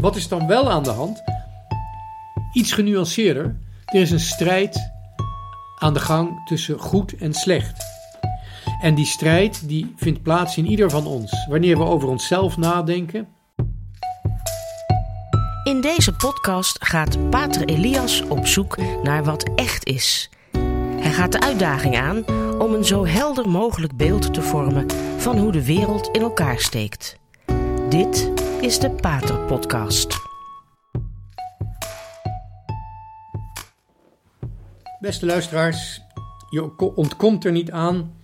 Wat is dan wel aan de hand? Iets genuanceerder. Er is een strijd aan de gang tussen goed en slecht. En die strijd die vindt plaats in ieder van ons. Wanneer we over onszelf nadenken. In deze podcast gaat Pater Elias op zoek naar wat echt is. Hij gaat de uitdaging aan om een zo helder mogelijk beeld te vormen van hoe de wereld in elkaar steekt. Dit is de Pater Podcast. Beste luisteraars, je ontkomt er niet aan.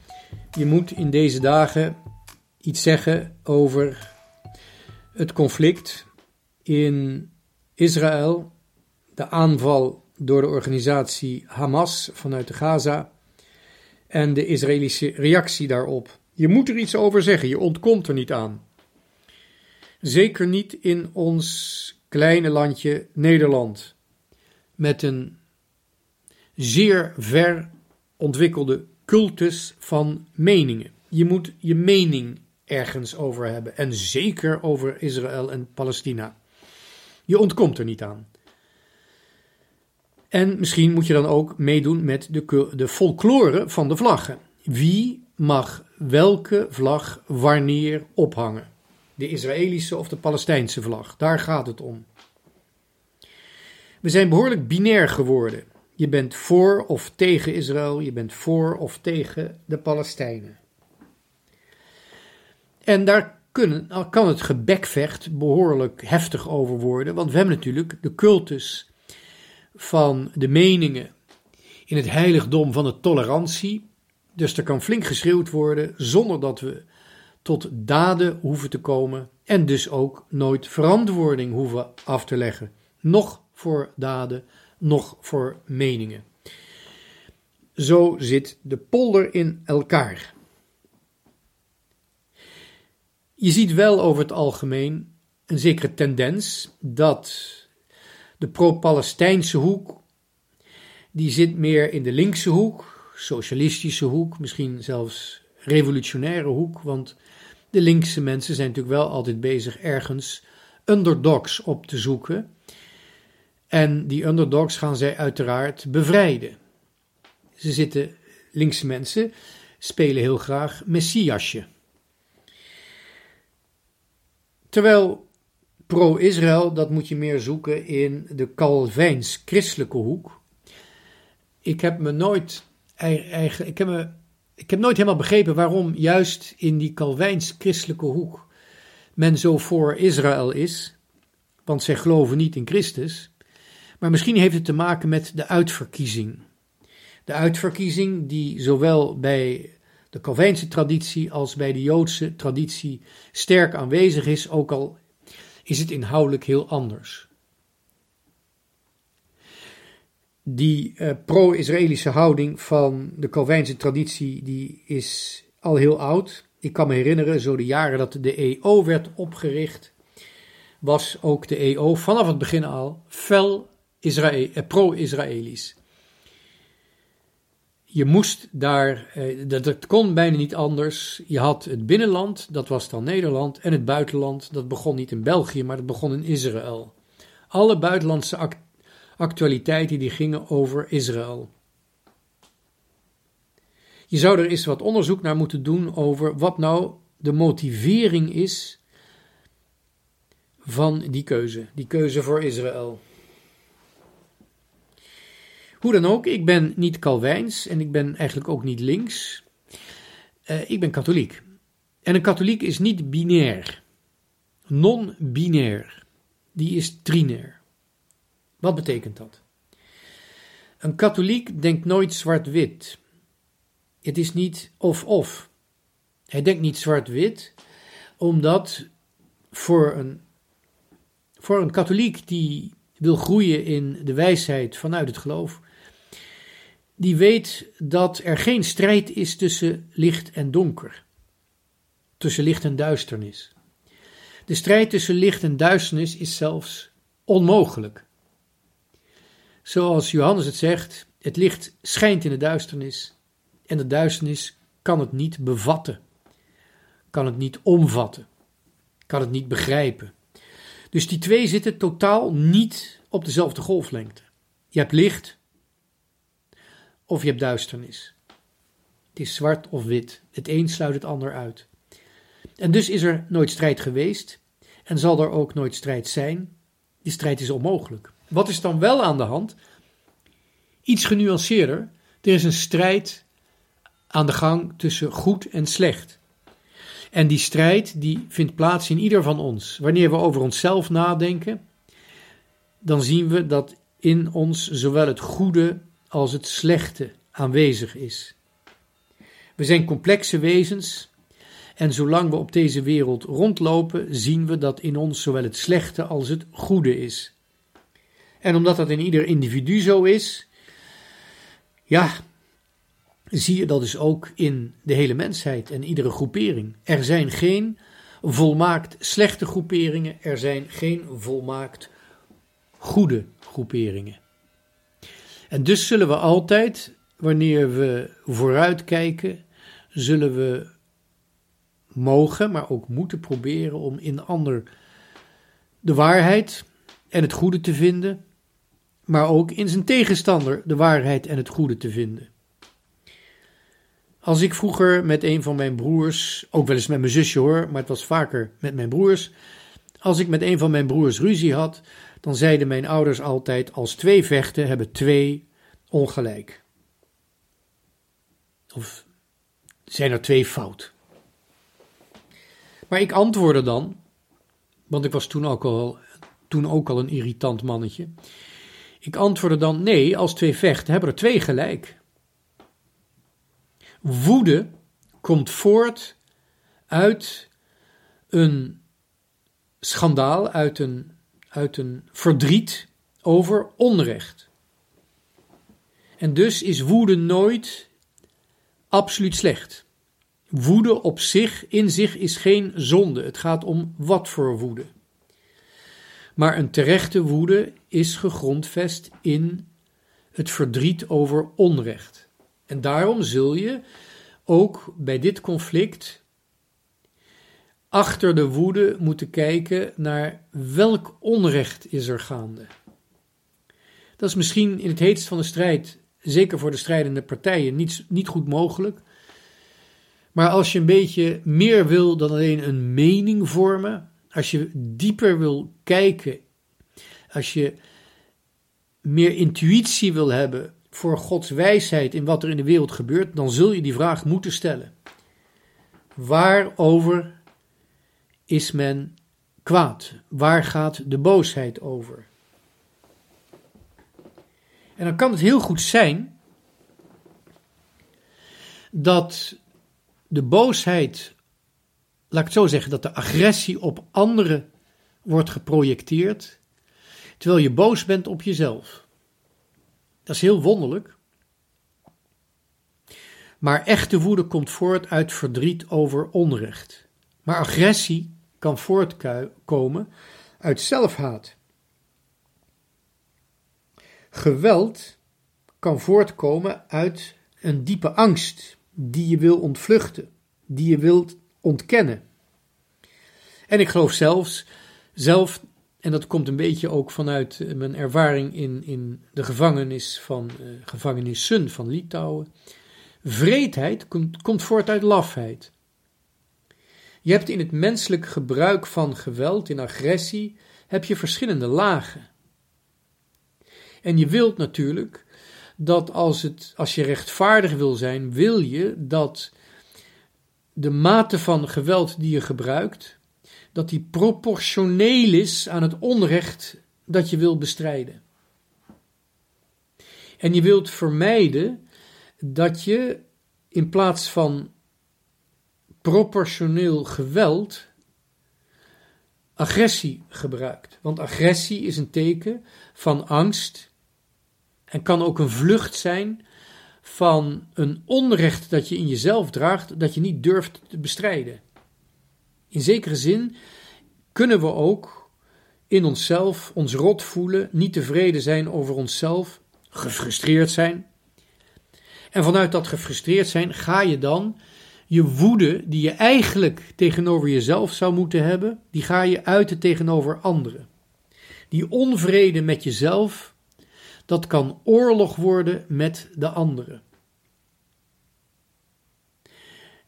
Je moet in deze dagen iets zeggen over het conflict in Israël, de aanval door de organisatie Hamas vanuit de Gaza en de Israëlische reactie daarop. Je moet er iets over zeggen, je ontkomt er niet aan. Zeker niet in ons kleine landje Nederland, met een zeer ver ontwikkelde cultus van meningen. Je moet je mening ergens over hebben, en zeker over Israël en Palestina. Je ontkomt er niet aan. En misschien moet je dan ook meedoen met de, de folklore van de vlaggen. Wie mag welke vlag wanneer ophangen? De Israëlische of de Palestijnse vlag? Daar gaat het om. We zijn behoorlijk binair geworden. Je bent voor of tegen Israël, je bent voor of tegen de Palestijnen. En daar kunnen, kan het gebekvecht behoorlijk heftig over worden, want we hebben natuurlijk de cultus van de meningen in het heiligdom van de tolerantie. Dus er kan flink geschreeuwd worden zonder dat we tot daden hoeven te komen en dus ook nooit verantwoording hoeven af te leggen. Nog voor daden, nog voor meningen. Zo zit de polder in elkaar. Je ziet wel over het algemeen een zekere tendens dat de pro-Palestijnse hoek, die zit meer in de linkse hoek, socialistische hoek, misschien zelfs revolutionaire hoek, want de linkse mensen zijn natuurlijk wel altijd bezig ergens underdogs op te zoeken. En die underdogs gaan zij uiteraard bevrijden. Ze zitten, linkse mensen, spelen heel graag messiasje. Terwijl pro-Israël, dat moet je meer zoeken in de Calvijns-christelijke hoek. Ik heb me nooit, eigenlijk, ik heb, me, ik heb nooit helemaal begrepen waarom juist in die Calvijns-christelijke hoek men zo voor Israël is. Want zij geloven niet in Christus. Maar misschien heeft het te maken met de uitverkiezing. De uitverkiezing die zowel bij de Calvijnse traditie als bij de Joodse traditie sterk aanwezig is, ook al is het inhoudelijk heel anders. Die uh, pro-Israëlische houding van de Calvijnse traditie die is al heel oud. Ik kan me herinneren, zo de jaren dat de EO werd opgericht, was ook de EO vanaf het begin al fel eh, pro-Israëlisch. Je moest daar, eh, dat, kon bijna niet anders. Je had het binnenland, dat was dan Nederland, en het buitenland, dat begon niet in België, maar dat begon in Israël. Alle buitenlandse actualiteiten die gingen over Israël. Je zou er eens wat onderzoek naar moeten doen over wat nou de motivering is van die keuze, die keuze voor Israël. Hoe dan ook, ik ben niet Calwijns en ik ben eigenlijk ook niet links. Uh, ik ben katholiek. En een katholiek is niet binair. Non-binair. Die is trinair. Wat betekent dat? Een katholiek denkt nooit zwart-wit. Het is niet of-of. Hij denkt niet zwart-wit, omdat voor een, voor een katholiek die wil groeien in de wijsheid vanuit het geloof, die weet dat er geen strijd is tussen licht en donker, tussen licht en duisternis. De strijd tussen licht en duisternis is zelfs onmogelijk. Zoals Johannes het zegt, het licht schijnt in de duisternis en de duisternis kan het niet bevatten, kan het niet omvatten, kan het niet begrijpen. Dus die twee zitten totaal niet op dezelfde golflengte. Je hebt licht of je hebt duisternis. Het is zwart of wit. Het een sluit het ander uit. En dus is er nooit strijd geweest en zal er ook nooit strijd zijn. Die strijd is onmogelijk. Wat is dan wel aan de hand? Iets genuanceerder. Er is een strijd aan de gang tussen goed en slecht. En die strijd die vindt plaats in ieder van ons. Wanneer we over onszelf nadenken, dan zien we dat in ons zowel het goede als het slechte aanwezig is. We zijn complexe wezens en zolang we op deze wereld rondlopen, zien we dat in ons zowel het slechte als het goede is. En omdat dat in ieder individu zo is, ja, zie je dat dus ook in de hele mensheid en iedere groepering. Er zijn geen volmaakt slechte groeperingen, er zijn geen volmaakt goede groeperingen. En dus zullen we altijd, wanneer we vooruitkijken, zullen we mogen, maar ook moeten proberen om in de ander de waarheid en het goede te vinden, maar ook in zijn tegenstander de waarheid en het goede te vinden. Als ik vroeger met een van mijn broers, ook wel eens met mijn zusje hoor, maar het was vaker met mijn broers, als ik met een van mijn broers ruzie had, dan zeiden mijn ouders altijd: als twee vechten hebben twee ongelijk. Of zijn er twee fout? Maar ik antwoordde dan, want ik was toen ook al, toen ook al een irritant mannetje. Ik antwoordde dan: nee, als twee vechten hebben er twee gelijk. Woede komt voort uit een schandaal, uit een, uit een verdriet over onrecht. En dus is woede nooit absoluut slecht. Woede op zich, in zich, is geen zonde. Het gaat om wat voor woede. Maar een terechte woede is gegrondvest in het verdriet over onrecht. En daarom zul je ook bij dit conflict achter de woede moeten kijken naar welk onrecht is er gaande. Dat is misschien in het heetst van de strijd, zeker voor de strijdende partijen, niet, niet goed mogelijk. Maar als je een beetje meer wil dan alleen een mening vormen, als je dieper wil kijken, als je meer intuïtie wil hebben voor Gods wijsheid in wat er in de wereld gebeurt, dan zul je die vraag moeten stellen. Waarover is men kwaad? Waar gaat de boosheid over? En dan kan het heel goed zijn dat de boosheid, laat ik het zo zeggen, dat de agressie op anderen wordt geprojecteerd, terwijl je boos bent op jezelf. Dat is heel wonderlijk. Maar echte woede komt voort uit verdriet over onrecht. Maar agressie kan voortkomen uit zelfhaat. Geweld kan voortkomen uit een diepe angst die je wil ontvluchten, die je wilt ontkennen. En ik geloof zelfs, zelf, en dat komt een beetje ook vanuit mijn ervaring in, in de gevangenis van uh, gevangenissen van Litouwen. Vreedheid komt, komt voort uit lafheid. Je hebt in het menselijk gebruik van geweld, in agressie, heb je verschillende lagen. En je wilt natuurlijk dat als, het, als je rechtvaardig wil zijn, wil je dat de mate van geweld die je gebruikt, dat die proportioneel is aan het onrecht dat je wil bestrijden. En je wilt vermijden dat je in plaats van proportioneel geweld agressie gebruikt. Want agressie is een teken van angst en kan ook een vlucht zijn van een onrecht dat je in jezelf draagt, dat je niet durft te bestrijden. In zekere zin kunnen we ook in onszelf ons rot voelen, niet tevreden zijn over onszelf, gefrustreerd zijn. En vanuit dat gefrustreerd zijn ga je dan je woede, die je eigenlijk tegenover jezelf zou moeten hebben, die ga je uiten tegenover anderen. Die onvrede met jezelf, dat kan oorlog worden met de anderen.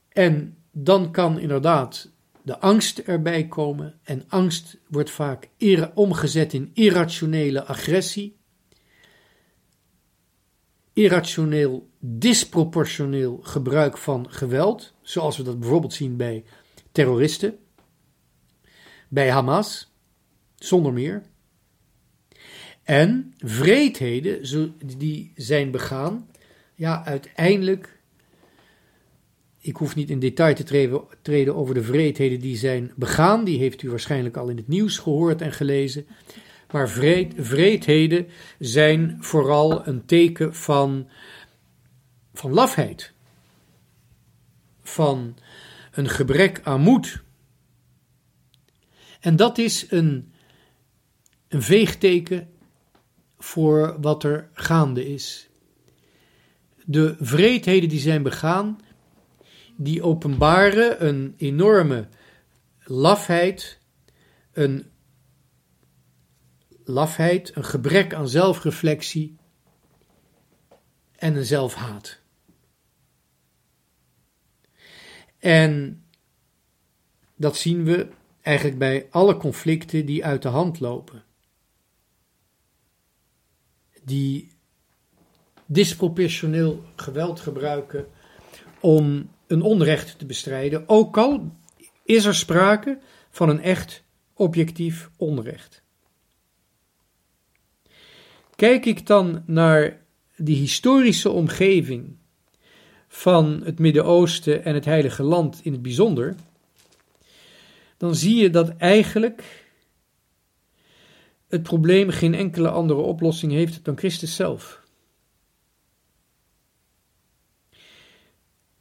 En dan kan inderdaad de angst erbij komen. En angst wordt vaak omgezet in irrationele agressie. Irrationeel, disproportioneel gebruik van geweld, zoals we dat bijvoorbeeld zien bij terroristen, bij Hamas, zonder meer. En vreedheden die zijn begaan, ja, uiteindelijk ik hoef niet in detail te treden, over de vreedheden die zijn begaan. Die heeft u waarschijnlijk al in het nieuws gehoord en gelezen. Maar vreed, zijn vooral een teken van, van lafheid. Van een gebrek aan moed. En dat is een, een veegteken voor wat er gaande is. De vreedheden die zijn begaan, die openbaren een enorme lafheid, een lafheid, een gebrek aan zelfreflectie en een zelfhaat. En dat zien we eigenlijk bij alle conflicten die uit de hand lopen. Die disproportioneel geweld gebruiken om een onrecht te bestrijden, ook al is er sprake van een echt objectief onrecht. Kijk ik dan naar die historische omgeving van het Midden-Oosten en het Heilige Land in het bijzonder, dan zie je dat eigenlijk het probleem geen enkele andere oplossing heeft dan Christus zelf.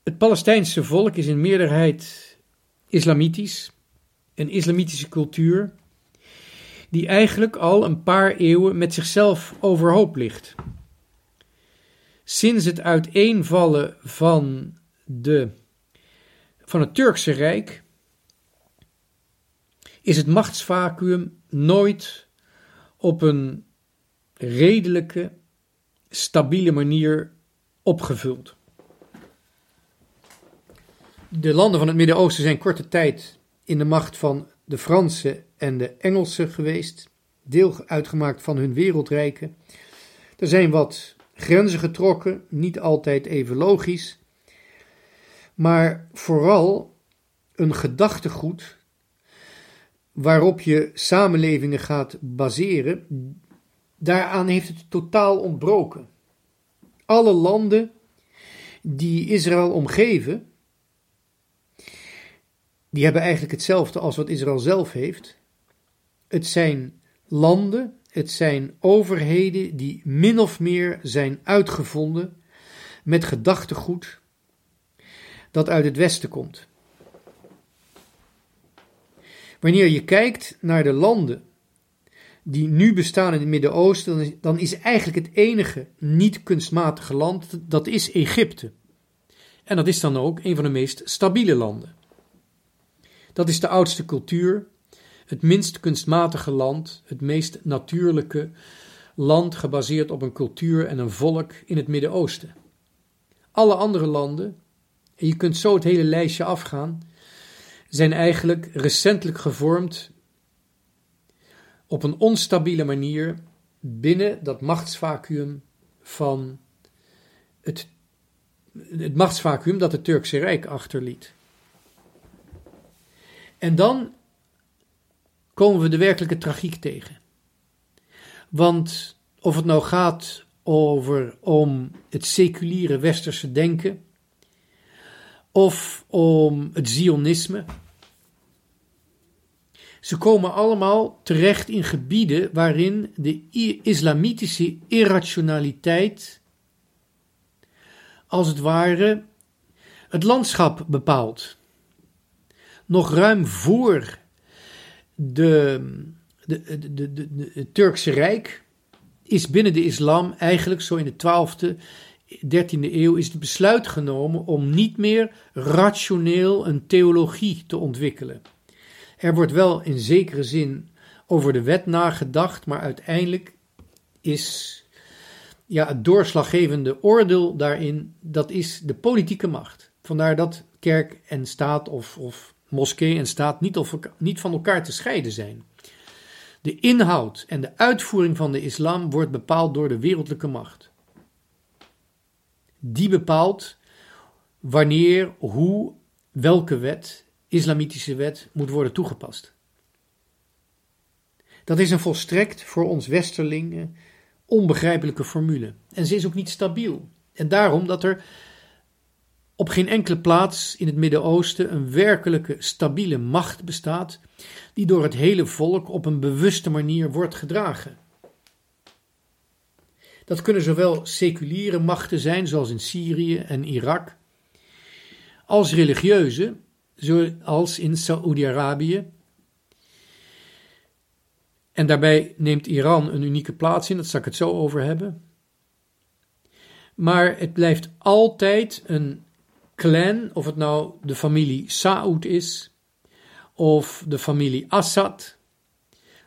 Het Palestijnse volk is in meerderheid islamitisch, een islamitische cultuur, die eigenlijk al een paar eeuwen met zichzelf overhoop ligt. Sinds het uiteenvallen van, de, van het Turkse Rijk is het machtsvacuum nooit op een redelijke, stabiele manier opgevuld. De landen van het Midden-Oosten zijn korte tijd in de macht van de Fransen en de Engelsen geweest, deel uitgemaakt van hun wereldrijken. Er zijn wat grenzen getrokken, niet altijd even logisch, maar vooral een gedachtegoed waarop je samenlevingen gaat baseren, daaraan heeft het totaal ontbroken. Alle landen die Israël omgeven, die hebben eigenlijk hetzelfde als wat Israël zelf heeft. Het zijn landen, het zijn overheden die min of meer zijn uitgevonden met gedachtegoed dat uit het Westen komt. Wanneer je kijkt naar de landen die nu bestaan in het Midden-Oosten, dan is eigenlijk het enige niet kunstmatige land, dat is Egypte. En dat is dan ook een van de meest stabiele landen. Dat is de oudste cultuur, het minst kunstmatige land, het meest natuurlijke land gebaseerd op een cultuur en een volk in het Midden-Oosten. Alle andere landen, en je kunt zo het hele lijstje afgaan, zijn eigenlijk recentelijk gevormd op een onstabiele manier binnen dat machtsvacuum van het, het machtsvacuum dat het Turkse Rijk achterliet. En dan komen we de werkelijke tragiek tegen. Want of het nou gaat over om het seculiere westerse denken, of om het Zionisme. Ze komen allemaal terecht in gebieden waarin de islamitische irrationaliteit als het ware het landschap bepaalt nog ruim voor de, de, de, de, het Turkse Rijk is binnen de islam eigenlijk zo in de 12e, 13e eeuw is het besluit genomen om niet meer rationeel een theologie te ontwikkelen. Er wordt wel in zekere zin over de wet nagedacht, maar uiteindelijk is ja, het doorslaggevende oordeel daarin, dat is de politieke macht. Vandaar dat kerk en staat of, of moskee en staat niet, of, niet van elkaar te scheiden zijn. De inhoud en de uitvoering van de islam wordt bepaald door de wereldlijke macht. Die bepaalt wanneer, hoe, welke wet, islamitische wet, moet worden toegepast. Dat is een volstrekt voor ons westerlingen onbegrijpelijke formule. En ze is ook niet stabiel. En daarom dat er op geen enkele plaats in het Midden-Oosten een werkelijke stabiele macht bestaat, die door het hele volk op een bewuste manier wordt gedragen. Dat kunnen zowel seculiere machten zijn, zoals in Syrië en Irak, als religieuze, zoals in Saoedi-Arabië. En daarbij neemt Iran een unieke plaats in, dat zal ik het zo over hebben. Maar het blijft altijd een clan, of het nou de familie Saoud is, of de familie Assad,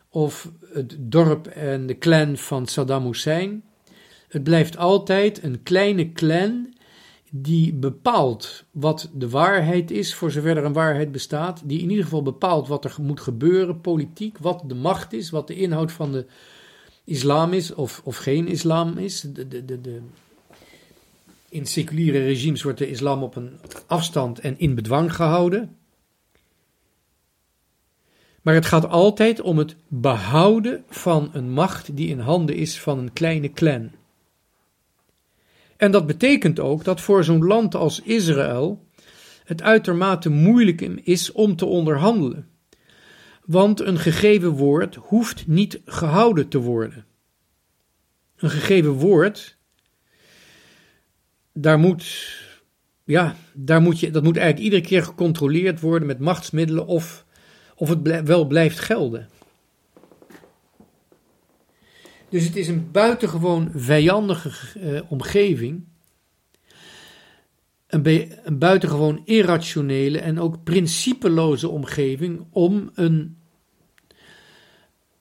of het dorp en de clan van Saddam Hussein. Het blijft altijd een kleine clan die bepaalt wat de waarheid is, voor zover er een waarheid bestaat, die in ieder geval bepaalt wat er moet gebeuren, politiek, wat de macht is, wat de inhoud van de islam is of, of geen islam is. De, de, de, de. In seculiere regimes wordt de islam op een afstand en in bedwang gehouden. Maar het gaat altijd om het behouden van een macht die in handen is van een kleine clan. En dat betekent ook dat voor zo'n land als Israël het uitermate moeilijk is om te onderhandelen. Want een gegeven woord hoeft niet gehouden te worden. Een gegeven woord, daar moet, ja, daar moet je, dat moet eigenlijk iedere keer gecontroleerd worden met machtsmiddelen of, of het wel blijft gelden. Dus het is een buitengewoon vijandige uh, omgeving. Een, een buitengewoon irrationele en ook principeloze omgeving om een,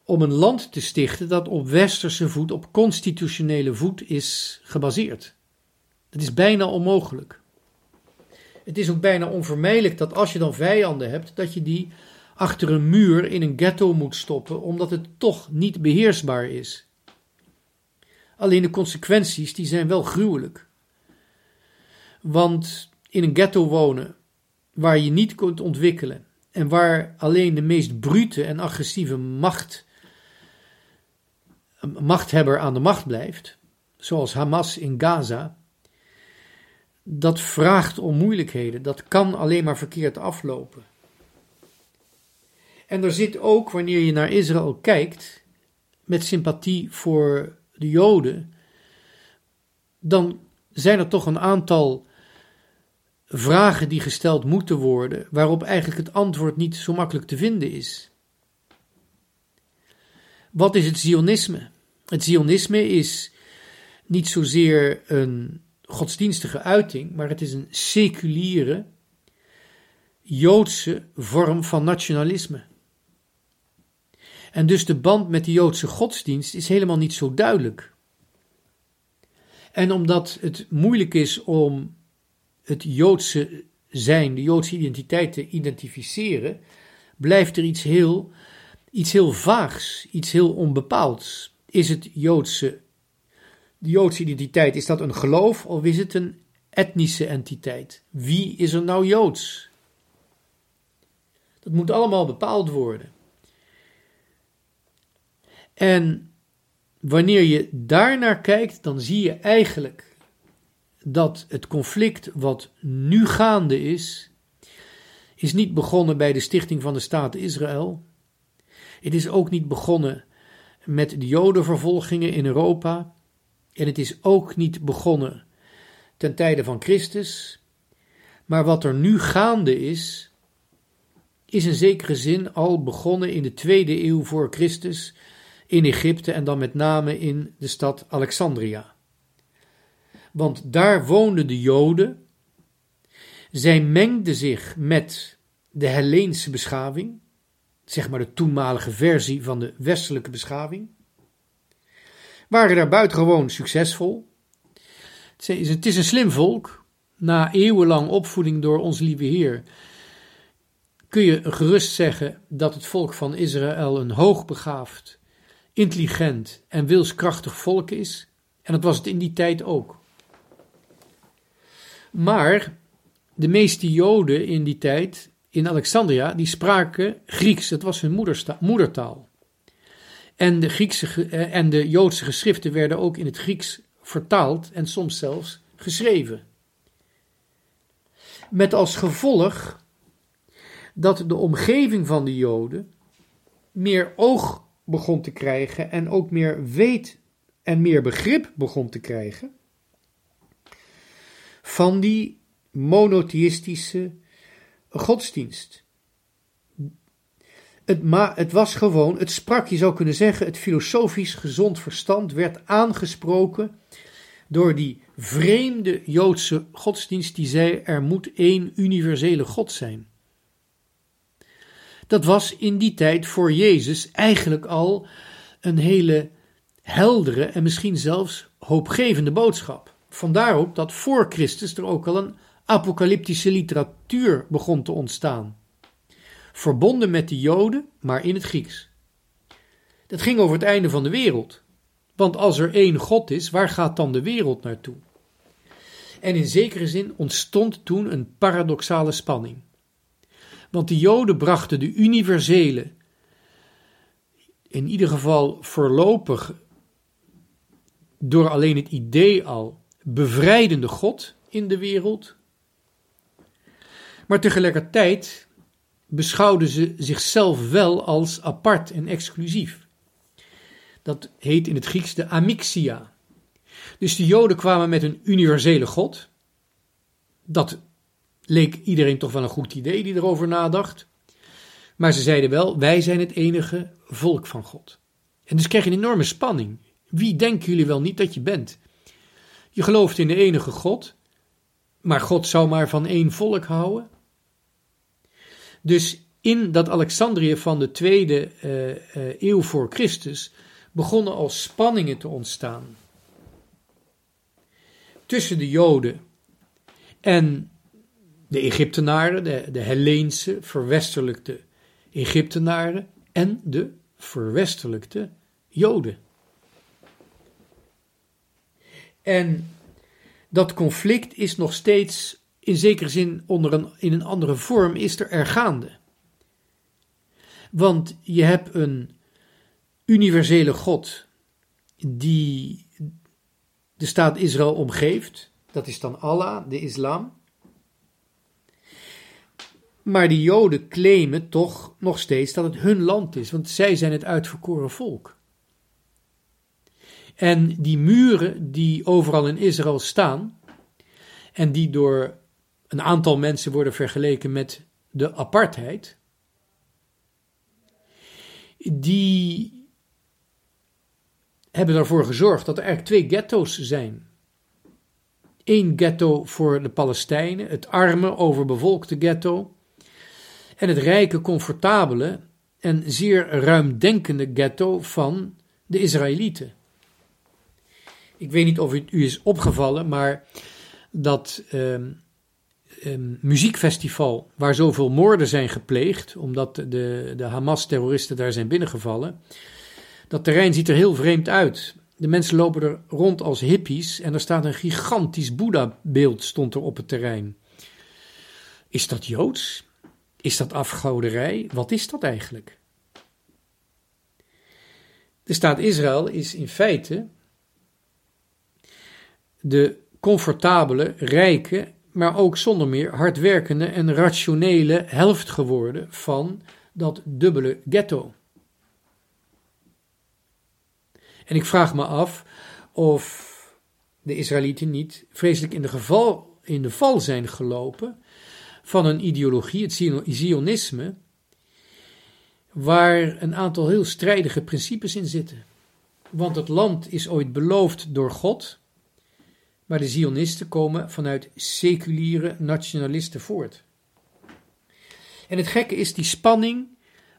om een land te stichten dat op westerse voet, op constitutionele voet is gebaseerd. Dat is bijna onmogelijk. Het is ook bijna onvermijdelijk dat als je dan vijanden hebt, dat je die achter een muur in een ghetto moet stoppen, omdat het toch niet beheersbaar is. Alleen de consequenties die zijn wel gruwelijk. Want in een ghetto wonen waar je niet kunt ontwikkelen en waar alleen de meest brute en agressieve macht, machthebber aan de macht blijft, zoals Hamas in Gaza, dat vraagt om moeilijkheden. Dat kan alleen maar verkeerd aflopen. En er zit ook, wanneer je naar Israël kijkt, met sympathie voor de Joden, dan zijn er toch een aantal vragen die gesteld moeten worden, waarop eigenlijk het antwoord niet zo makkelijk te vinden is. Wat is het Zionisme? Het Zionisme is niet zozeer een godsdienstige uiting, maar het is een seculiere, Joodse vorm van nationalisme. En dus de band met de Joodse godsdienst is helemaal niet zo duidelijk. En omdat het moeilijk is om het Joodse zijn, de Joodse identiteit te identificeren, blijft er iets heel, iets heel vaags, iets heel onbepaalds. Is het Joodse, de Joodse identiteit, is dat een geloof of is het een etnische entiteit? Wie is er nou Joods? Dat moet allemaal bepaald worden. En wanneer je daarnaar kijkt, dan zie je eigenlijk dat het conflict wat nu gaande is, is niet begonnen bij de stichting van de staat Israël. Het is ook niet begonnen met de Jodenvervolgingen in Europa. En het is ook niet begonnen ten tijde van Christus. Maar wat er nu gaande is, is in zekere zin al begonnen in de tweede eeuw voor Christus in Egypte en dan met name in de stad Alexandria. Want daar woonden de Joden. Zij mengden zich met de Helleense beschaving, zeg maar de toenmalige versie van de westelijke beschaving, waren daar buitengewoon succesvol. Het is een slim volk. Na eeuwenlang opvoeding door ons lieve Heer kun je gerust zeggen dat het volk van Israël een hoogbegaafd, intelligent en wilskrachtig volk is. En dat was het in die tijd ook. Maar de meeste Joden in die tijd in Alexandria, die spraken Grieks. Dat was hun moedertaal. En de, Griekse, eh, en de Joodse geschriften werden ook in het Grieks vertaald en soms zelfs geschreven. Met als gevolg dat de omgeving van de Joden meer oog begon te krijgen en ook meer weet en meer begrip begon te krijgen van die monotheïstische godsdienst. Het, het was gewoon, het sprak, je zou kunnen zeggen, het filosofisch gezond verstand werd aangesproken door die vreemde Joodse godsdienst die zei er moet één universele God zijn. Dat was in die tijd voor Jezus eigenlijk al een hele heldere en misschien zelfs hoopgevende boodschap. Vandaar ook dat voor Christus er ook al een apocalyptische literatuur begon te ontstaan. Verbonden met de Joden, maar in het Grieks. Dat ging over het einde van de wereld. Want als er één God is, waar gaat dan de wereld naartoe? En in zekere zin ontstond toen een paradoxale spanning. Want de Joden brachten de universele, in ieder geval voorlopig, door alleen het idee al, bevrijdende God in de wereld. Maar tegelijkertijd beschouwden ze zichzelf wel als apart en exclusief. Dat heet in het Grieks de amixia. Dus de Joden kwamen met een universele God. Dat leek iedereen toch wel een goed idee die erover nadacht. Maar ze zeiden wel: wij zijn het enige volk van God. En dus krijg je een enorme spanning. Wie denken jullie wel niet dat je bent? Je gelooft in de enige God, maar God zou maar van één volk houden. Dus in dat Alexandrië van de tweede uh, uh, eeuw voor Christus begonnen al spanningen te ontstaan tussen de Joden en de Egyptenaren, de, de Helleense, verwestelijkte Egyptenaren en de verwestelijkte Joden. En dat conflict is nog steeds in zekere zin onder een, in een andere vorm is er ergaande. Want je hebt een universele God die de staat Israël omgeeft. Dat is dan Allah, de islam. Maar die Joden claimen toch nog steeds dat het hun land is, want zij zijn het uitverkoren volk. En die muren die overal in Israël staan, en die door een aantal mensen worden vergeleken met de apartheid, die hebben ervoor gezorgd dat er eigenlijk twee ghetto's zijn. Eén ghetto voor de Palestijnen, het arme, overbevolkte ghetto, en het rijke, comfortabele en zeer ruimdenkende ghetto van de Israëlieten. Ik weet niet of het u is opgevallen, maar dat um, um, muziekfestival waar zoveel moorden zijn gepleegd, omdat de, de Hamas-terroristen daar zijn binnengevallen, dat terrein ziet er heel vreemd uit. De mensen lopen er rond als hippies en er staat een gigantisch Boeddha-beeld stond er op het terrein. Is dat Joods? Is dat afgoderij? Wat is dat eigenlijk? De staat Israël is in feite de comfortabele, rijke, maar ook zonder meer hardwerkende en rationele helft geworden van dat dubbele ghetto. En ik vraag me af of de Israëlieten niet vreselijk in de, geval, in de val zijn gelopen van een ideologie, het Zionisme, waar een aantal heel strijdige principes in zitten. Want het land is ooit beloofd door God, maar de Zionisten komen vanuit seculiere nationalisten voort. En het gekke is die spanning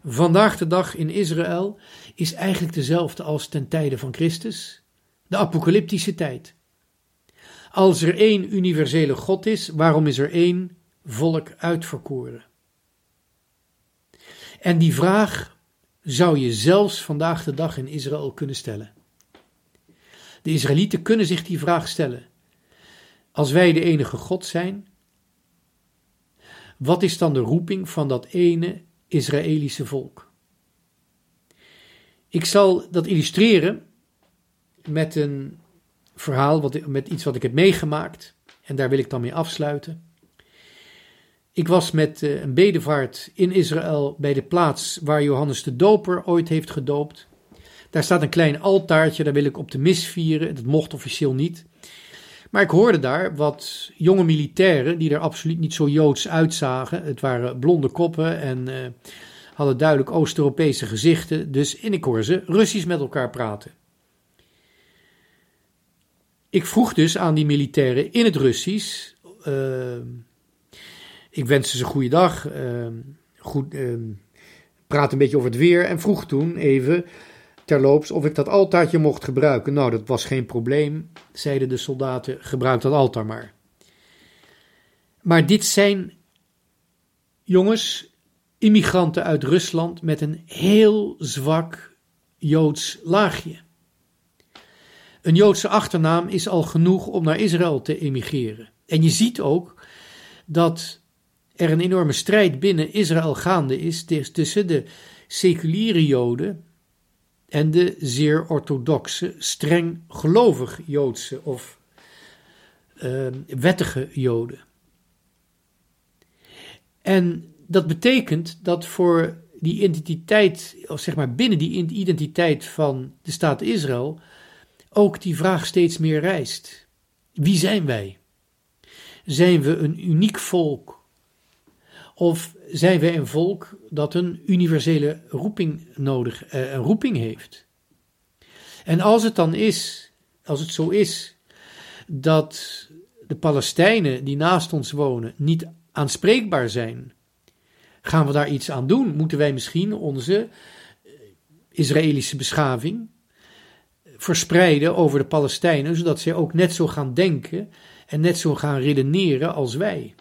vandaag de dag in Israël is eigenlijk dezelfde als ten tijde van Christus, de apocalyptische tijd. Als er één universele God is, waarom is er één volk uitverkoren? En die vraag zou je zelfs vandaag de dag in Israël kunnen stellen. De Israëlieten kunnen zich die vraag stellen. Als wij de enige God zijn, wat is dan de roeping van dat ene Israëlische volk? Ik zal dat illustreren met een verhaal, wat, met iets wat ik heb meegemaakt. En daar wil ik dan mee afsluiten. Ik was met eh, een bedevaart in Israël bij de plaats waar Johannes de Doper ooit heeft gedoopt. Daar staat een klein altaartje, daar wil ik op de mis vieren. Dat mocht officieel niet. Maar ik hoorde daar wat jonge militairen, die er absoluut niet zo joods uitzagen. Het waren blonde koppen en uh, hadden duidelijk Oost-Europese gezichten. Dus en ik hoorde ze Russisch met elkaar praten. Ik vroeg dus aan die militairen in het Russisch. Uh, ik wenste ze goede dag. Uh, goed, praat een beetje over het weer. En vroeg toen even terloops of ik dat altaartje mocht gebruiken. Nou, dat was geen probleem, zeiden de soldaten, gebruik dat altaar maar. Maar dit zijn jongens, immigranten uit Rusland met een heel zwak Joods laagje. Een Joodse achternaam is al genoeg om naar Israël te emigreren. En je ziet ook dat er een enorme strijd binnen Israël gaande is tussen de seculiere Joden en de zeer orthodoxe, streng gelovig Joodse of uh, wettige Joden. En dat betekent dat voor die identiteit, of zeg maar binnen die identiteit van de staat Israël, ook die vraag steeds meer rijst. Wie zijn wij? Zijn we een uniek volk of zijn wij een volk dat een universele roeping nodig, eh, een roeping heeft? En als het dan is, als het zo is, dat de Palestijnen die naast ons wonen niet aanspreekbaar zijn, gaan we daar iets aan doen? Moeten wij misschien onze eh, Israëlische beschaving verspreiden over de Palestijnen, zodat zij ook net zo gaan denken en net zo gaan redeneren als wij?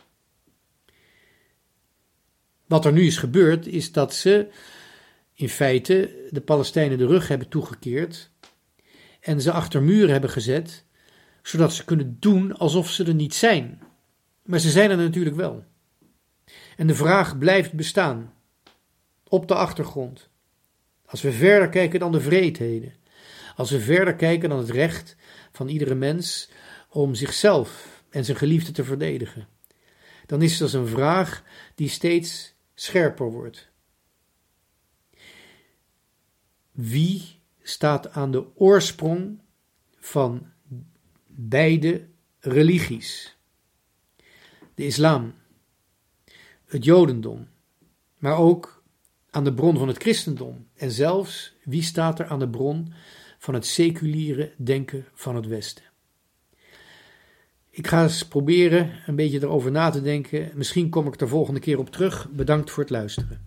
Wat er nu is gebeurd, is dat ze in feite de Palestijnen de rug hebben toegekeerd en ze achter muren hebben gezet, zodat ze kunnen doen alsof ze er niet zijn. Maar ze zijn er natuurlijk wel. En de vraag blijft bestaan, op de achtergrond. Als we verder kijken dan de vreedheden, als we verder kijken dan het recht van iedere mens om zichzelf en zijn geliefde te verdedigen, dan is dat een vraag die steeds scherper wordt. Wie staat aan de oorsprong van beide religies? De islam, het jodendom, maar ook aan de bron van het christendom en zelfs wie staat er aan de bron van het seculiere denken van het Westen. Ik ga eens proberen een beetje erover na te denken. Misschien kom ik er volgende keer op terug. Bedankt voor het luisteren.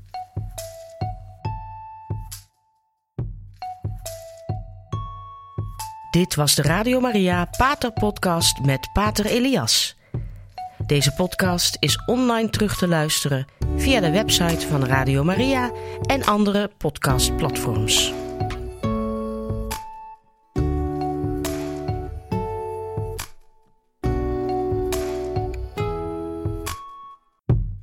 Dit was de Radio Maria Pater Podcast met Pater Elias. Deze podcast is online terug te luisteren via de website van Radio Maria en andere podcastplatforms.